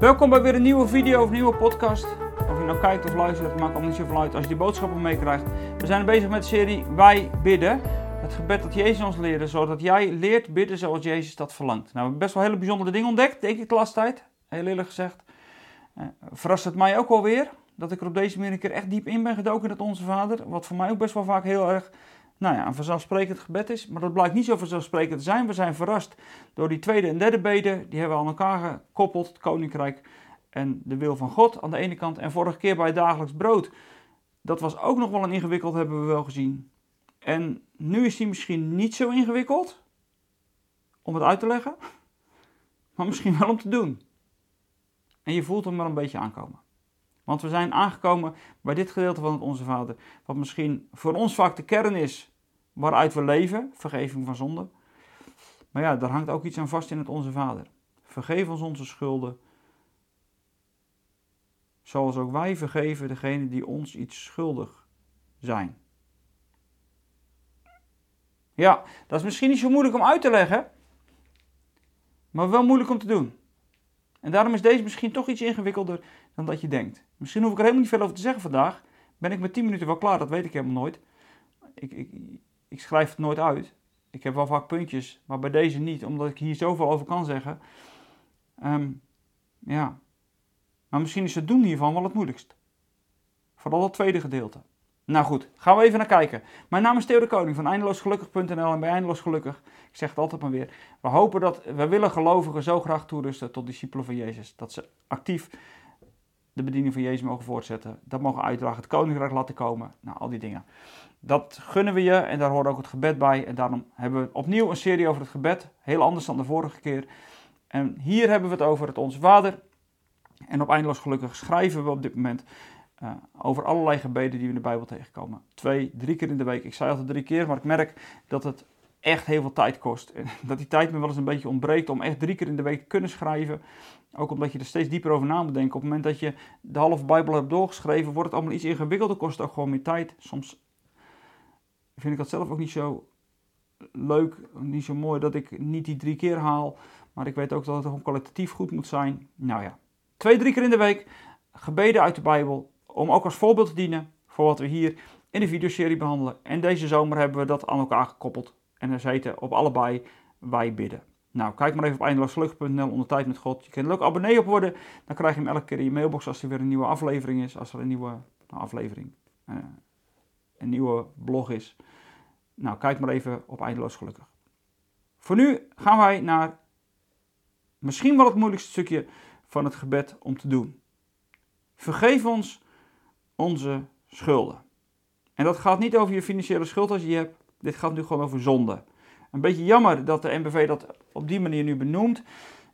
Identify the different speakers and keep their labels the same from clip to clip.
Speaker 1: Welkom bij weer een nieuwe video of een nieuwe podcast. Of je nou kijkt of luistert, het maakt allemaal niet zoveel uit als je die boodschappen meekrijgt. We zijn bezig met de serie Wij bidden. Het gebed dat Jezus ons leerde, zodat jij leert bidden zoals Jezus dat verlangt. Nou, we hebben best wel hele bijzondere dingen ontdekt, denk ik de laatste tijd. Heel eerlijk gezegd. Uh, verrast het mij ook wel weer dat ik er op deze manier een keer echt diep in ben gedoken in het Onze Vader. Wat voor mij ook best wel vaak heel erg nou ja, een vanzelfsprekend gebed is. Maar dat blijkt niet zo vanzelfsprekend te zijn. We zijn verrast door die tweede en derde bede. Die hebben we aan elkaar gekoppeld. Het koninkrijk en de wil van God aan de ene kant. En vorige keer bij het dagelijks brood. Dat was ook nog wel een ingewikkeld, hebben we wel gezien. En nu is die misschien niet zo ingewikkeld om het uit te leggen. Maar misschien wel om te doen. En je voelt hem wel een beetje aankomen. Want we zijn aangekomen bij dit gedeelte van het Onze Vader, wat misschien voor ons vaak de kern is waaruit we leven, vergeving van zonde. Maar ja, daar hangt ook iets aan vast in het Onze Vader. Vergeef ons onze schulden, zoals ook wij vergeven degene die ons iets schuldig zijn. Ja, dat is misschien niet zo moeilijk om uit te leggen, maar wel moeilijk om te doen. En daarom is deze misschien toch iets ingewikkelder dan dat je denkt. Misschien hoef ik er helemaal niet veel over te zeggen vandaag. Ben ik met 10 minuten wel klaar, dat weet ik helemaal nooit. Ik, ik, ik schrijf het nooit uit. Ik heb wel vaak puntjes, maar bij deze niet, omdat ik hier zoveel over kan zeggen. Um, ja. Maar misschien is het doen hiervan wel het moeilijkst. Vooral het tweede gedeelte. Nou goed, gaan we even naar kijken. Mijn naam is Theo de Koning van eindeloosgelukkig.nl en bij Eindeloos Gelukkig, ik zeg het altijd maar weer, we hopen dat, we willen gelovigen zo graag toerusten tot discipelen van Jezus. Dat ze actief de bediening van Jezus mogen voortzetten, dat mogen uitdragen, het koninkrijk laten komen, nou al die dingen. Dat gunnen we je en daar hoort ook het gebed bij en daarom hebben we opnieuw een serie over het gebed, heel anders dan de vorige keer. En hier hebben we het over het Onze Vader en op Eindeloos Gelukkig schrijven we op dit moment uh, over allerlei gebeden die we in de Bijbel tegenkomen. Twee, drie keer in de week. Ik zei altijd drie keer, maar ik merk dat het echt heel veel tijd kost. En dat die tijd me wel eens een beetje ontbreekt om echt drie keer in de week te kunnen schrijven. Ook omdat je er steeds dieper over na moet denken. Op het moment dat je de halve Bijbel hebt doorgeschreven, wordt het allemaal iets ingewikkelder, kost ook gewoon meer tijd. Soms vind ik dat zelf ook niet zo leuk, niet zo mooi dat ik niet die drie keer haal. Maar ik weet ook dat het gewoon kwalitatief goed moet zijn. Nou ja, twee, drie keer in de week gebeden uit de Bijbel om ook als voorbeeld te dienen voor wat we hier in de videoserie behandelen. En deze zomer hebben we dat aan elkaar gekoppeld. En er zitten op allebei wij bidden. Nou, kijk maar even op eindeloosvlucht.nl onder tijd met God. Je kunt er ook abonnee op worden. Dan krijg je hem elke keer in je mailbox als er weer een nieuwe aflevering is. Als er een nieuwe nou, aflevering, uh, een nieuwe blog is. Nou, kijk maar even op Eindeloos Gelukkig. Voor nu gaan wij naar misschien wel het moeilijkste stukje van het gebed om te doen. Vergeef ons onze schulden. En dat gaat niet over je financiële schuld als je hebt. Dit gaat nu gewoon over zonde. Een beetje jammer dat de NBV dat op die manier nu benoemt.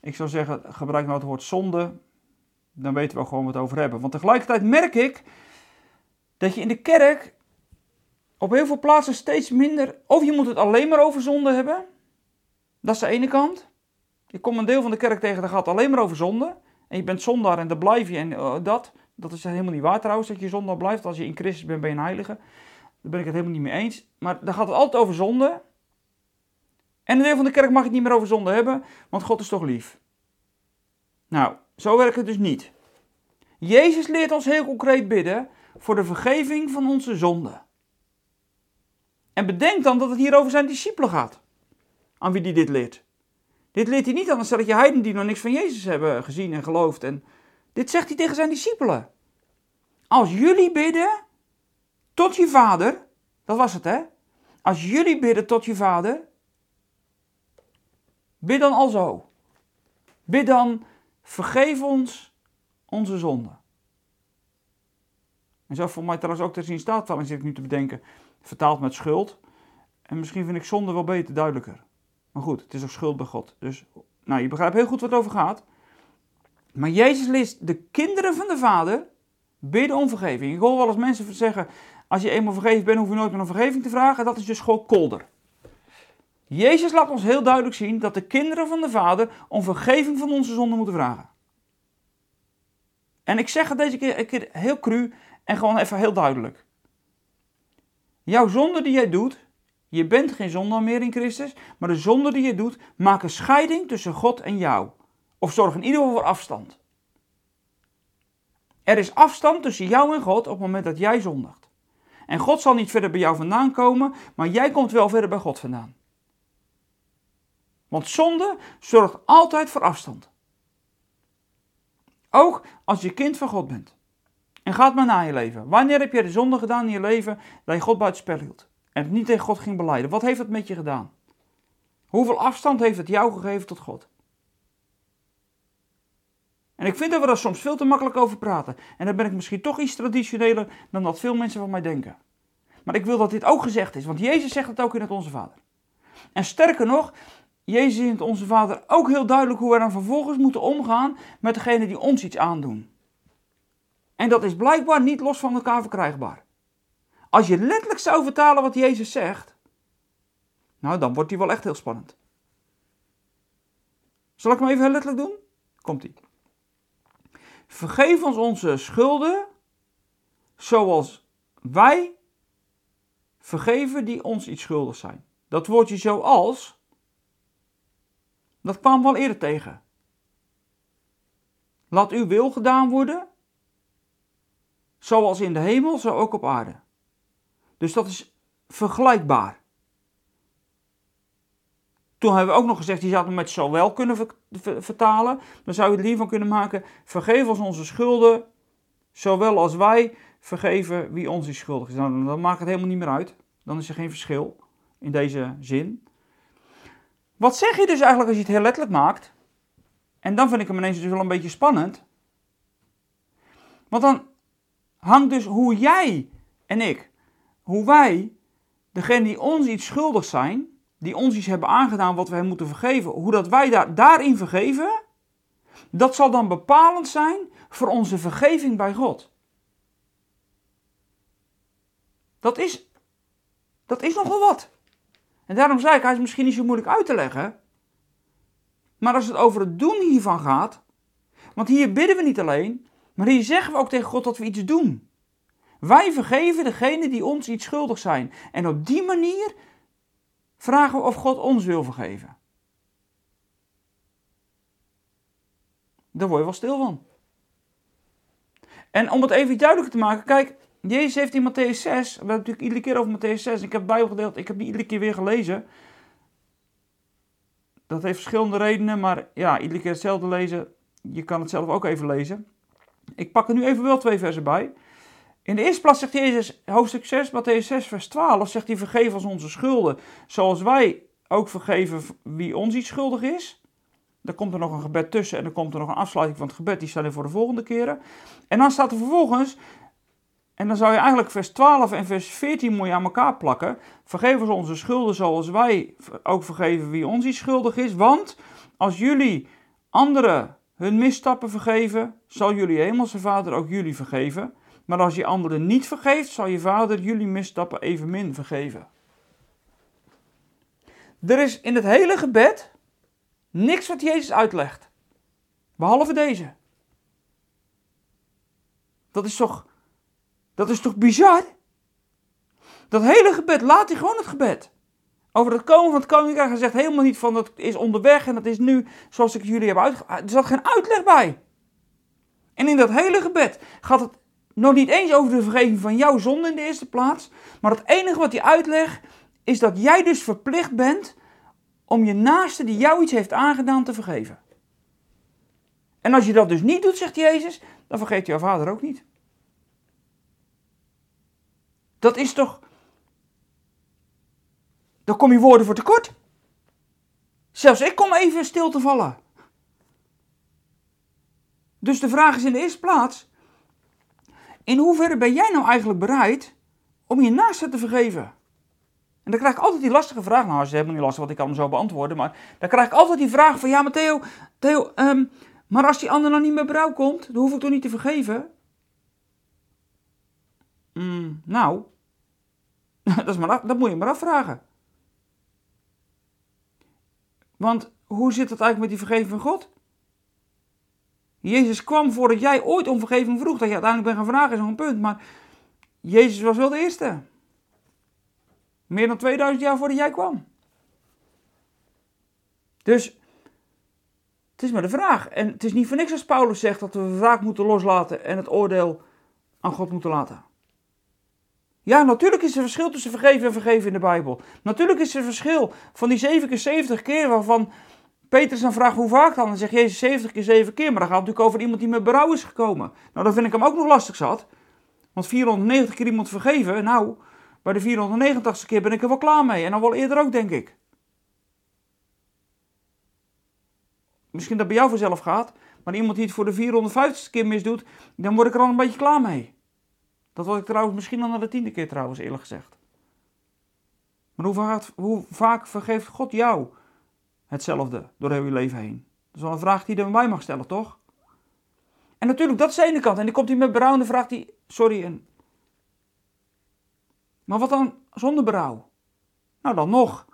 Speaker 1: Ik zou zeggen, gebruik nou het woord zonde. Dan weten we gewoon wat we over hebben. Want tegelijkertijd merk ik dat je in de kerk op heel veel plaatsen steeds minder. Of je moet het alleen maar over zonde hebben. Dat is de ene kant. Ik kom een deel van de kerk tegen, dat gaat alleen maar over zonde. En je bent zondaar en daar blijf je en uh, dat. Dat is helemaal niet waar trouwens, dat je zondaar blijft. Als je in Christus bent, ben je een heilige. Daar ben ik het helemaal niet mee eens. Maar dan gaat het altijd over zonde. En een deel van de kerk mag het niet meer over zonde hebben, want God is toch lief. Nou, zo werkt het dus niet. Jezus leert ons heel concreet bidden voor de vergeving van onze zonden. En bedenk dan dat het hier over zijn discipelen gaat, aan wie hij dit leert. Dit leert hij niet aan een stelletje heiden die nog niks van Jezus hebben gezien en geloofd. En dit zegt hij tegen zijn discipelen. Als jullie bidden tot je vader, dat was het hè. Als jullie bidden tot je vader, bid dan al zo. Bid dan, vergeef ons onze zonden. En zo voor mij trouwens ook te zien staat, zit ik nu te bedenken, vertaald met schuld. En misschien vind ik zonde wel beter, duidelijker. Maar goed, het is ook schuld bij God. Dus, nou, je begrijpt heel goed wat het over gaat. Maar Jezus leest de kinderen van de Vader bidden om vergeving. Ik hoor wel eens mensen zeggen, als je eenmaal vergeven bent, hoef je nooit meer om vergeving te vragen. Dat is dus gewoon kolder. Jezus laat ons heel duidelijk zien dat de kinderen van de Vader om vergeving van onze zonden moeten vragen. En ik zeg het deze keer, een keer heel cru en gewoon even heel duidelijk. Jouw zonde die jij doet, je bent geen zondaar meer in Christus, maar de zonde die je doet, maken scheiding tussen God en jou. Of zorgen in ieder geval voor afstand. Er is afstand tussen jou en God op het moment dat jij zondigt. En God zal niet verder bij jou vandaan komen, maar jij komt wel verder bij God vandaan. Want zonde zorgt altijd voor afstand. Ook als je kind van God bent. En gaat maar na je leven. Wanneer heb je de zonde gedaan in je leven dat je God buiten spel hield? En het niet tegen God ging beleiden? Wat heeft dat met je gedaan? Hoeveel afstand heeft het jou gegeven tot God? En ik vind dat we daar soms veel te makkelijk over praten. En dan ben ik misschien toch iets traditioneler dan dat veel mensen van mij denken. Maar ik wil dat dit ook gezegd is, want Jezus zegt het ook in het Onze Vader. En sterker nog, Jezus in het Onze Vader ook heel duidelijk hoe we dan vervolgens moeten omgaan met degene die ons iets aandoen. En dat is blijkbaar niet los van elkaar verkrijgbaar. Als je letterlijk zou vertalen wat Jezus zegt, nou dan wordt die wel echt heel spannend. Zal ik hem even letterlijk doen? Komt-ie. Vergeef ons onze schulden, zoals wij vergeven die ons iets schuldig zijn. Dat woordje zoals, dat kwam wel eerder tegen. Laat uw wil gedaan worden, zoals in de hemel, zo ook op aarde. Dus dat is vergelijkbaar. Toen hebben we ook nog gezegd, die zou het met zowel kunnen vertalen. Dan zou je er hiervan kunnen maken, vergeef ons onze schulden, zowel als wij vergeven wie ons is schuldig is. Nou, dan maakt het helemaal niet meer uit. Dan is er geen verschil in deze zin. Wat zeg je dus eigenlijk als je het heel letterlijk maakt? En dan vind ik hem ineens dus wel een beetje spannend. Want dan hangt dus hoe jij en ik, hoe wij, degene die ons iets schuldig zijn, die ons iets hebben aangedaan wat wij moeten vergeven, hoe dat wij daar, daarin vergeven, dat zal dan bepalend zijn voor onze vergeving bij God. Dat is, dat is nogal wat. En daarom zei ik, hij is misschien niet zo moeilijk uit te leggen. Maar als het over het doen hiervan gaat, want hier bidden we niet alleen, maar hier zeggen we ook tegen God dat we iets doen. Wij vergeven degene die ons iets schuldig zijn. En op die manier vragen we of God ons wil vergeven. Daar word je wel stil van. En om het even duidelijker te maken, kijk, Jezus heeft in Matthäus 6, we hebben natuurlijk iedere keer over Matthäus 6, ik heb het Bijbel gedeeld, ik heb die iedere keer weer gelezen. Dat heeft verschillende redenen, maar ja, iedere keer hetzelfde lezen, je kan het zelf ook even lezen. Ik pak er nu even wel twee versen bij. In de eerste plaats zegt Jezus, hoofdstuk 6, Matthäus 6, vers 12, zegt hij, vergeef ons onze schulden, zoals wij ook vergeven wie ons iets schuldig is. Dan komt er nog een gebed tussen en dan komt er nog een afsluiting van het gebed, die stel voor de volgende keren. En dan staat er vervolgens, en dan zou je eigenlijk vers 12 en vers 14 moet je aan elkaar plakken. Vergeef ons onze schulden zoals wij ook vergeven wie ons iets schuldig is. Want als jullie anderen hun misstappen vergeven, zal jullie hemelse vader ook jullie vergeven. Maar als je anderen niet vergeeft, zal je vader jullie misstappen evenmin vergeven. Er is in het hele gebed niks wat Jezus uitlegt. Behalve deze. Dat is toch, dat is toch bizar? Dat hele gebed, laat hij gewoon het gebed. Over het komen van het koninkrijk, hij zegt helemaal niet van dat is onderweg en dat is nu zoals ik jullie heb uitgelegd. Er zat geen uitleg bij. En in dat hele gebed gaat het nog niet eens over de vergeving van jouw zonde in de eerste plaats. Maar het enige wat hij uitlegt is dat jij dus verplicht bent om je naaste die jou iets heeft aangedaan te vergeven. En als je dat dus niet doet, zegt Jezus, dan vergeet jouw vader ook niet. Dat is toch. Dan kom je woorden voor tekort. Zelfs ik kom even stil te vallen. Dus de vraag is in de eerste plaats: in hoeverre ben jij nou eigenlijk bereid om je naaste te vergeven? En dan krijg ik altijd die lastige vraag. Nou, is helemaal niet lastig wat ik kan zo beantwoorden. Maar dan krijg ik altijd die vraag van: ja, maar Theo, Theo ehm, maar als die ander nou niet meer berouw komt, dan hoef ik toch niet te vergeven? Mm, nou, dat, is maar, dat moet je maar afvragen. Want hoe zit het eigenlijk met die vergeving van God? Jezus kwam voordat jij ooit om vergeving vroeg. Dat je uiteindelijk bent gaan vragen is nog een punt. Maar Jezus was wel de eerste. Meer dan 2000 jaar voordat jij kwam. Dus Het is maar de vraag. En het is niet voor niks als Paulus zegt dat we wraak moeten loslaten en het oordeel aan God moeten laten. Ja, natuurlijk is er verschil tussen vergeven en vergeven in de Bijbel. Natuurlijk is er verschil van die 7 keer 70 keer waarvan Petrus dan vraagt hoe vaak dan. Dan zegt Jezus 70 keer 7 keer. Maar dan gaat het natuurlijk over iemand die met berouw is gekomen. Nou, dan vind ik hem ook nog lastig zat. Want 490 keer iemand vergeven, nou, bij de 489 keer ben ik er wel klaar mee. En dan wel eerder ook, denk ik. Misschien dat bij jou vanzelf gaat. Maar iemand die het voor de 450 keer misdoet, dan word ik er al een beetje klaar mee. Dat was ik trouwens misschien al na de tiende keer trouwens, eerlijk gezegd. Maar hoe vaak, hoe vaak vergeeft God jou hetzelfde door heel je leven heen? Dat is wel een vraag die je bij mag stellen, toch? En natuurlijk, dat is de ene kant. En dan komt hij met berouw en dan vraagt hij, sorry. Maar wat dan zonder berouw? Nou, dan nog.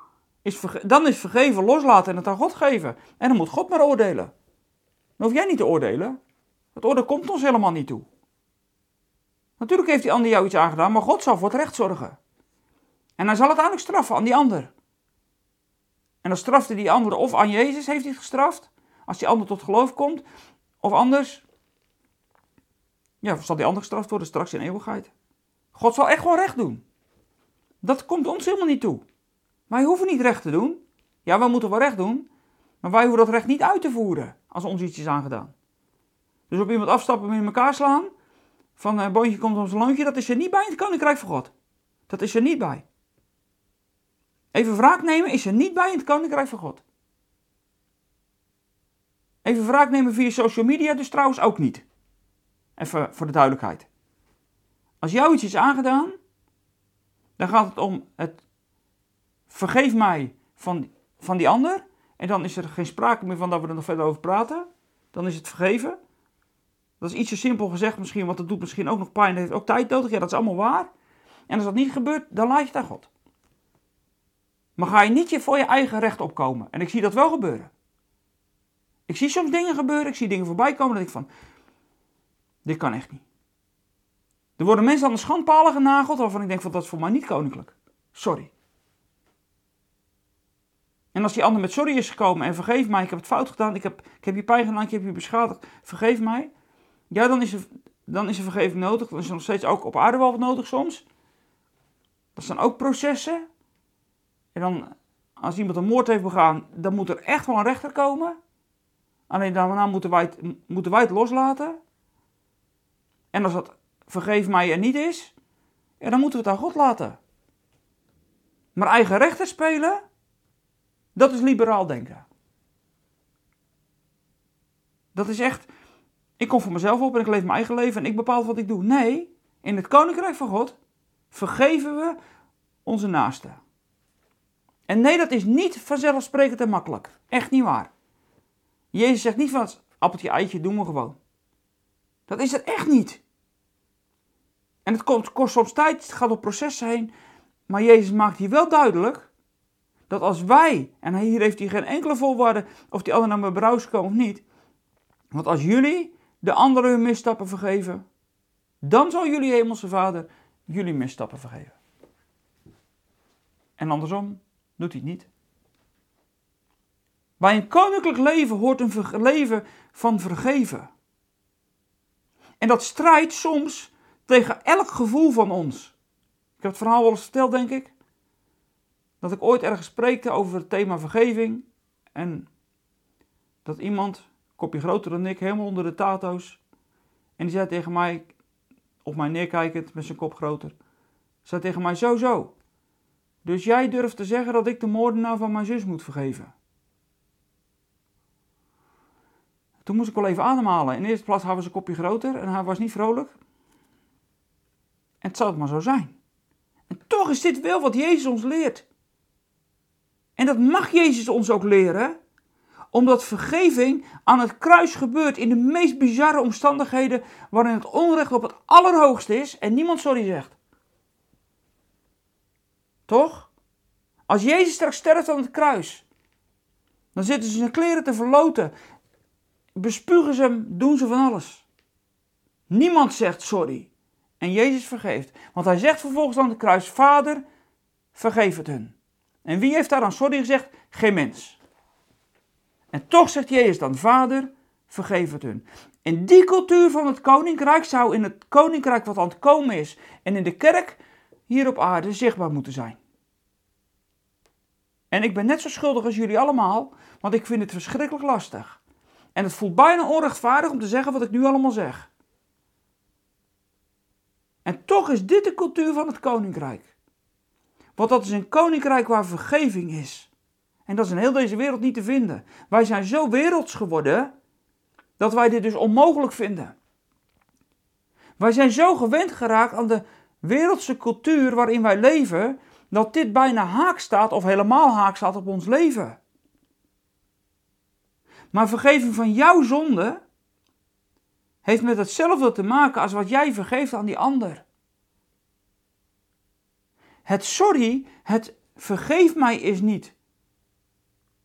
Speaker 1: Is dan is vergeven loslaten en het aan God geven. En dan moet God maar oordelen. Dan hoef jij niet te oordelen. Het oordeel komt ons helemaal niet toe. Natuurlijk heeft die ander jou iets aangedaan, maar God zal voor het recht zorgen. En hij zal het uiteindelijk straffen aan die ander. En dan strafte die ander of aan Jezus heeft hij gestraft, als die ander tot geloof komt, of anders, ja, zal die ander gestraft worden straks in eeuwigheid. God zal echt wel recht doen. Dat komt ons helemaal niet toe. Wij hoeven niet recht te doen. Ja, wij moeten wel recht doen, maar wij hoeven dat recht niet uit te voeren als ons iets is aangedaan. Dus op iemand afstappen en in elkaar slaan, van een boontje komt ons loontje, dat is er niet bij in het koninkrijk van God. Dat is er niet bij. Even wraak nemen is er niet bij in het koninkrijk van God. Even wraak nemen via social media dus trouwens ook niet. Even voor de duidelijkheid. Als jou iets is aangedaan, dan gaat het om het vergeef mij van, van die ander. En dan is er geen sprake meer van dat we er nog verder over praten. Dan is het vergeven. Dat is iets zo simpel gezegd misschien, want dat doet misschien ook nog pijn. Dat heeft ook tijd nodig. Ja, dat is allemaal waar. En als dat niet gebeurt, dan laat je het aan God. Maar ga je niet je voor je eigen recht opkomen. En ik zie dat wel gebeuren. Ik zie soms dingen gebeuren, ik zie dingen voorbij komen dat ik van, dit kan echt niet. Er worden mensen aan de schandpalen genageld waarvan ik denk van dat is voor mij niet koninklijk. Sorry. En als die ander met sorry is gekomen en vergeef mij, ik heb het fout gedaan, ik heb, ik heb je pijn gedaan, ik heb je beschadigd, vergeef mij. Ja, dan is er, dan is er vergeving nodig. Dan is er nog steeds ook op aarde wel nodig soms. Dat zijn ook processen. En dan, als iemand een moord heeft begaan, dan moet er echt wel een rechter komen. Alleen daarna moeten wij het, moeten wij het loslaten. En als dat vergeef mij er niet is, ja, dan moeten we het aan God laten. Maar eigen rechter spelen, dat is liberaal denken. Dat is echt, ik kom voor mezelf op en ik leef mijn eigen leven en ik bepaal wat ik doe. Nee, in het koninkrijk van God vergeven we onze naasten. En nee, dat is niet vanzelfsprekend en makkelijk. Echt niet waar. Jezus zegt niet van appeltje eitje doen we gewoon. Dat is het echt niet. En het kost, kost soms tijd, het gaat op processen heen. Maar Jezus maakt hier wel duidelijk dat als wij, en hier heeft hij geen enkele voorwaarde of die anderen naar mijn komen of niet. Want als jullie de anderen hun misstappen vergeven, dan zal jullie hemelse vader jullie misstappen vergeven. En andersom doet hij niet. Bij een koninklijk leven hoort een leven van vergeven. En dat strijdt soms tegen elk gevoel van ons. Ik heb het verhaal wel eens verteld, denk ik. Dat ik ooit ergens spreekte over het thema vergeving. En dat iemand, kopje groter dan ik, helemaal onder de tato's. En die zei tegen mij, op mij neerkijkend met zijn kop groter. Zei tegen mij, zo zo. Dus jij durft te zeggen dat ik de moordenaar van mijn zus moet vergeven. Toen moest ik wel even ademhalen. In de eerste plaats hadden ze een kopje groter en hij was niet vrolijk. En het zal het maar zo zijn. En toch is dit wel wat Jezus ons leert. En dat mag Jezus ons ook leren, omdat vergeving aan het kruis gebeurt in de meest bizarre omstandigheden, waarin het onrecht op het allerhoogste is en niemand sorry zegt. Toch? Als Jezus straks sterft aan het kruis, dan zitten ze zijn kleren te verloten, bespugen ze hem, doen ze van alles. Niemand zegt sorry. En Jezus vergeeft. Want hij zegt vervolgens aan het kruis: Vader, vergeef het hun. En wie heeft daar dan sorry gezegd? Geen mens. En toch zegt Jezus dan, Vader, vergeef het hun. En die cultuur van het koninkrijk zou in het koninkrijk wat aan het komen is en in de kerk hier op aarde zichtbaar moeten zijn. En ik ben net zo schuldig als jullie allemaal, want ik vind het verschrikkelijk lastig. En het voelt bijna onrechtvaardig om te zeggen wat ik nu allemaal zeg. En toch is dit de cultuur van het koninkrijk. Want dat is een koninkrijk waar vergeving is. En dat is in heel deze wereld niet te vinden. Wij zijn zo werelds geworden dat wij dit dus onmogelijk vinden. Wij zijn zo gewend geraakt aan de wereldse cultuur waarin wij leven, dat dit bijna haak staat of helemaal haak staat op ons leven. Maar vergeving van jouw zonde heeft met hetzelfde te maken als wat jij vergeeft aan die ander. Het sorry, het vergeef mij is niet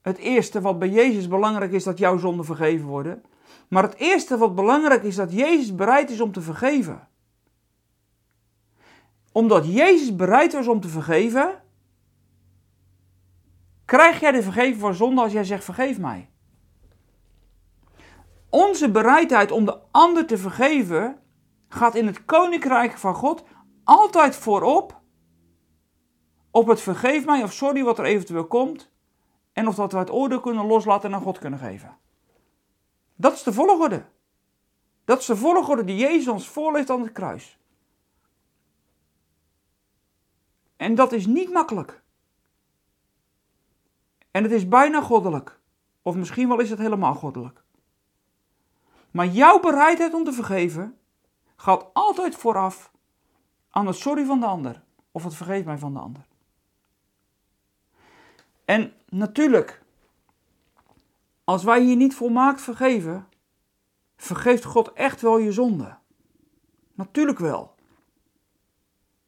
Speaker 1: het eerste wat bij Jezus belangrijk is dat jouw zonden vergeven worden. Maar het eerste wat belangrijk is dat Jezus bereid is om te vergeven. Omdat Jezus bereid was om te vergeven, krijg jij de vergeving voor zonde als jij zegt vergeef mij. Onze bereidheid om de ander te vergeven gaat in het koninkrijk van God altijd voorop op het vergeef mij of sorry wat er eventueel komt en of dat we het oordeel kunnen loslaten en aan God kunnen geven. Dat is de volgorde. Dat is de volgorde die Jezus ons voorleest aan het kruis. En dat is niet makkelijk. En het is bijna goddelijk. Of misschien wel is het helemaal goddelijk. Maar jouw bereidheid om te vergeven gaat altijd vooraf aan het sorry van de ander. Of het vergeef mij van de ander. En natuurlijk, als wij hier niet volmaakt vergeven, vergeeft God echt wel je zonde. Natuurlijk wel.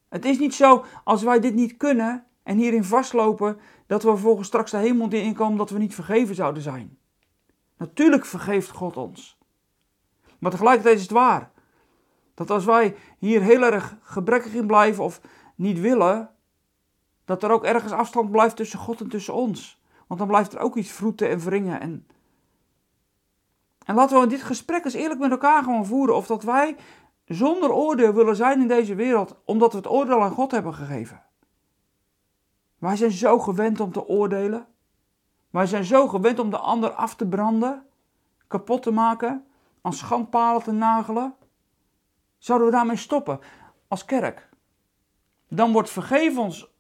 Speaker 1: Het is niet zo als wij dit niet kunnen en hierin vastlopen dat we vervolgens straks de hemel in komen dat we niet vergeven zouden zijn. Natuurlijk vergeeft God ons. Maar tegelijkertijd is het waar dat als wij hier heel erg gebrekkig in blijven of niet willen, dat er ook ergens afstand blijft tussen God en tussen ons. Want dan blijft er ook iets vroeten en wringen. En, en laten we dit gesprek eens eerlijk met elkaar gewoon voeren. Of dat wij zonder oordeel willen zijn in deze wereld, omdat we het oordeel aan God hebben gegeven. Wij zijn zo gewend om te oordelen. Wij zijn zo gewend om de ander af te branden, kapot te maken, aan schandpalen te nagelen. Zouden we daarmee stoppen als kerk? Dan wordt vergeven ons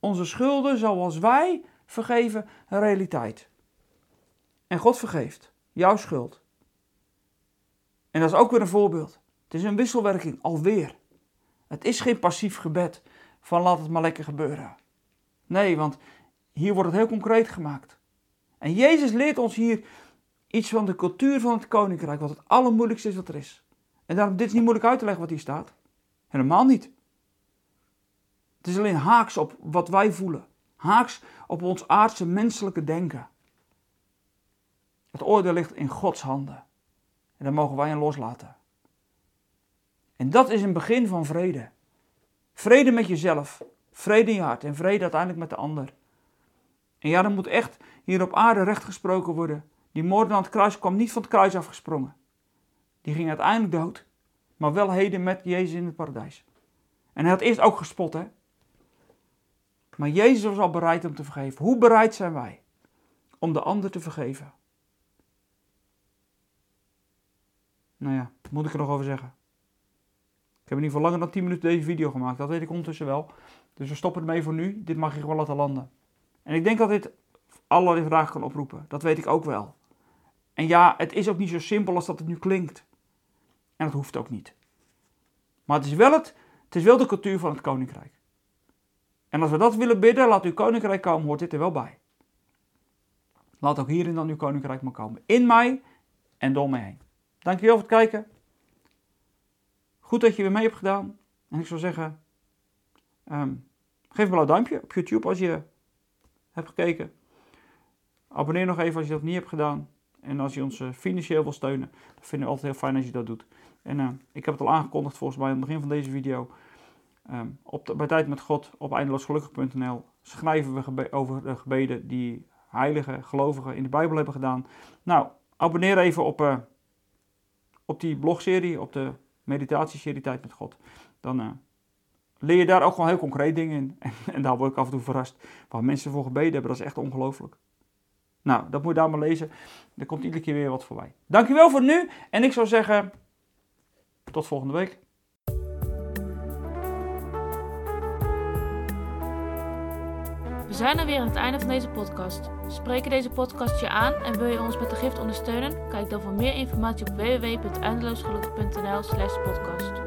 Speaker 1: onze schulden zoals wij vergeven een realiteit. En God vergeeft jouw schuld. En dat is ook weer een voorbeeld. Is een wisselwerking, alweer. Het is geen passief gebed van laat het maar lekker gebeuren. Nee, want hier wordt het heel concreet gemaakt. En Jezus leert ons hier iets van de cultuur van het koninkrijk, wat het allermoeilijkste is wat er is. En daarom, dit is niet moeilijk uit te leggen wat hier staat. Helemaal niet. Het is alleen haaks op wat wij voelen. Haaks op ons aardse menselijke denken. Het oordeel ligt in Gods handen. En daar mogen wij in loslaten. En dat is een begin van vrede. Vrede met jezelf, vrede in je hart en vrede uiteindelijk met de ander. En ja, er moet echt hier op aarde recht gesproken worden. Die moord aan het kruis kwam niet van het kruis afgesprongen. Die ging uiteindelijk dood, maar wel heden met Jezus in het paradijs. En hij had eerst ook gespot, hè? Maar Jezus was al bereid om te vergeven. Hoe bereid zijn wij om de ander te vergeven? Nou ja, moet ik er nog over zeggen? Ik heb in ieder geval langer dan 10 minuten deze video gemaakt. Dat weet ik ondertussen wel. Dus we stoppen ermee voor nu. Dit mag je gewoon laten landen. En ik denk dat dit allerlei vragen kan oproepen. Dat weet ik ook wel. En ja, het is ook niet zo simpel als dat het nu klinkt. En dat hoeft ook niet. Maar het is wel, het, het is wel de cultuur van het koninkrijk. En als we dat willen bidden, laat uw koninkrijk komen, hoort dit er wel bij. Laat ook hierin dan uw koninkrijk maar komen. In mij en door mij heen. Dankjewel voor het kijken. Goed dat je weer mee hebt gedaan. En ik zou zeggen, um, geef een blauw duimpje op YouTube als je hebt gekeken. Abonneer nog even als je dat niet hebt gedaan. En als je ons eh, financieel wil steunen, dan vinden we altijd heel fijn als je dat doet. En uh, ik heb het al aangekondigd volgens mij aan het begin van deze video. Um, op bij Tijd met God op eindeloosgelukkig.nl schrijven we over de gebeden die heiligen, gelovigen in de Bijbel hebben gedaan. Nou, abonneer even op, uh, op die blogserie, op de meditatieserie Tijd met God. Dan uh, leer je daar ook gewoon heel concreet dingen in. En, en, daar word ik af en toe verrast. Waar mensen voor gebeden hebben, dat is echt ongelooflijk. Nou, dat moet je daar maar lezen. Er komt iedere keer weer wat voorbij. Dankjewel voor nu. En ik zou zeggen, tot volgende week.
Speaker 2: Zijn er weer aan het einde van deze podcast. Spreken deze podcast je aan en wil je ons met de gift ondersteunen? Kijk dan voor meer informatie op www.eindeloosgelukkig.nl/podcast.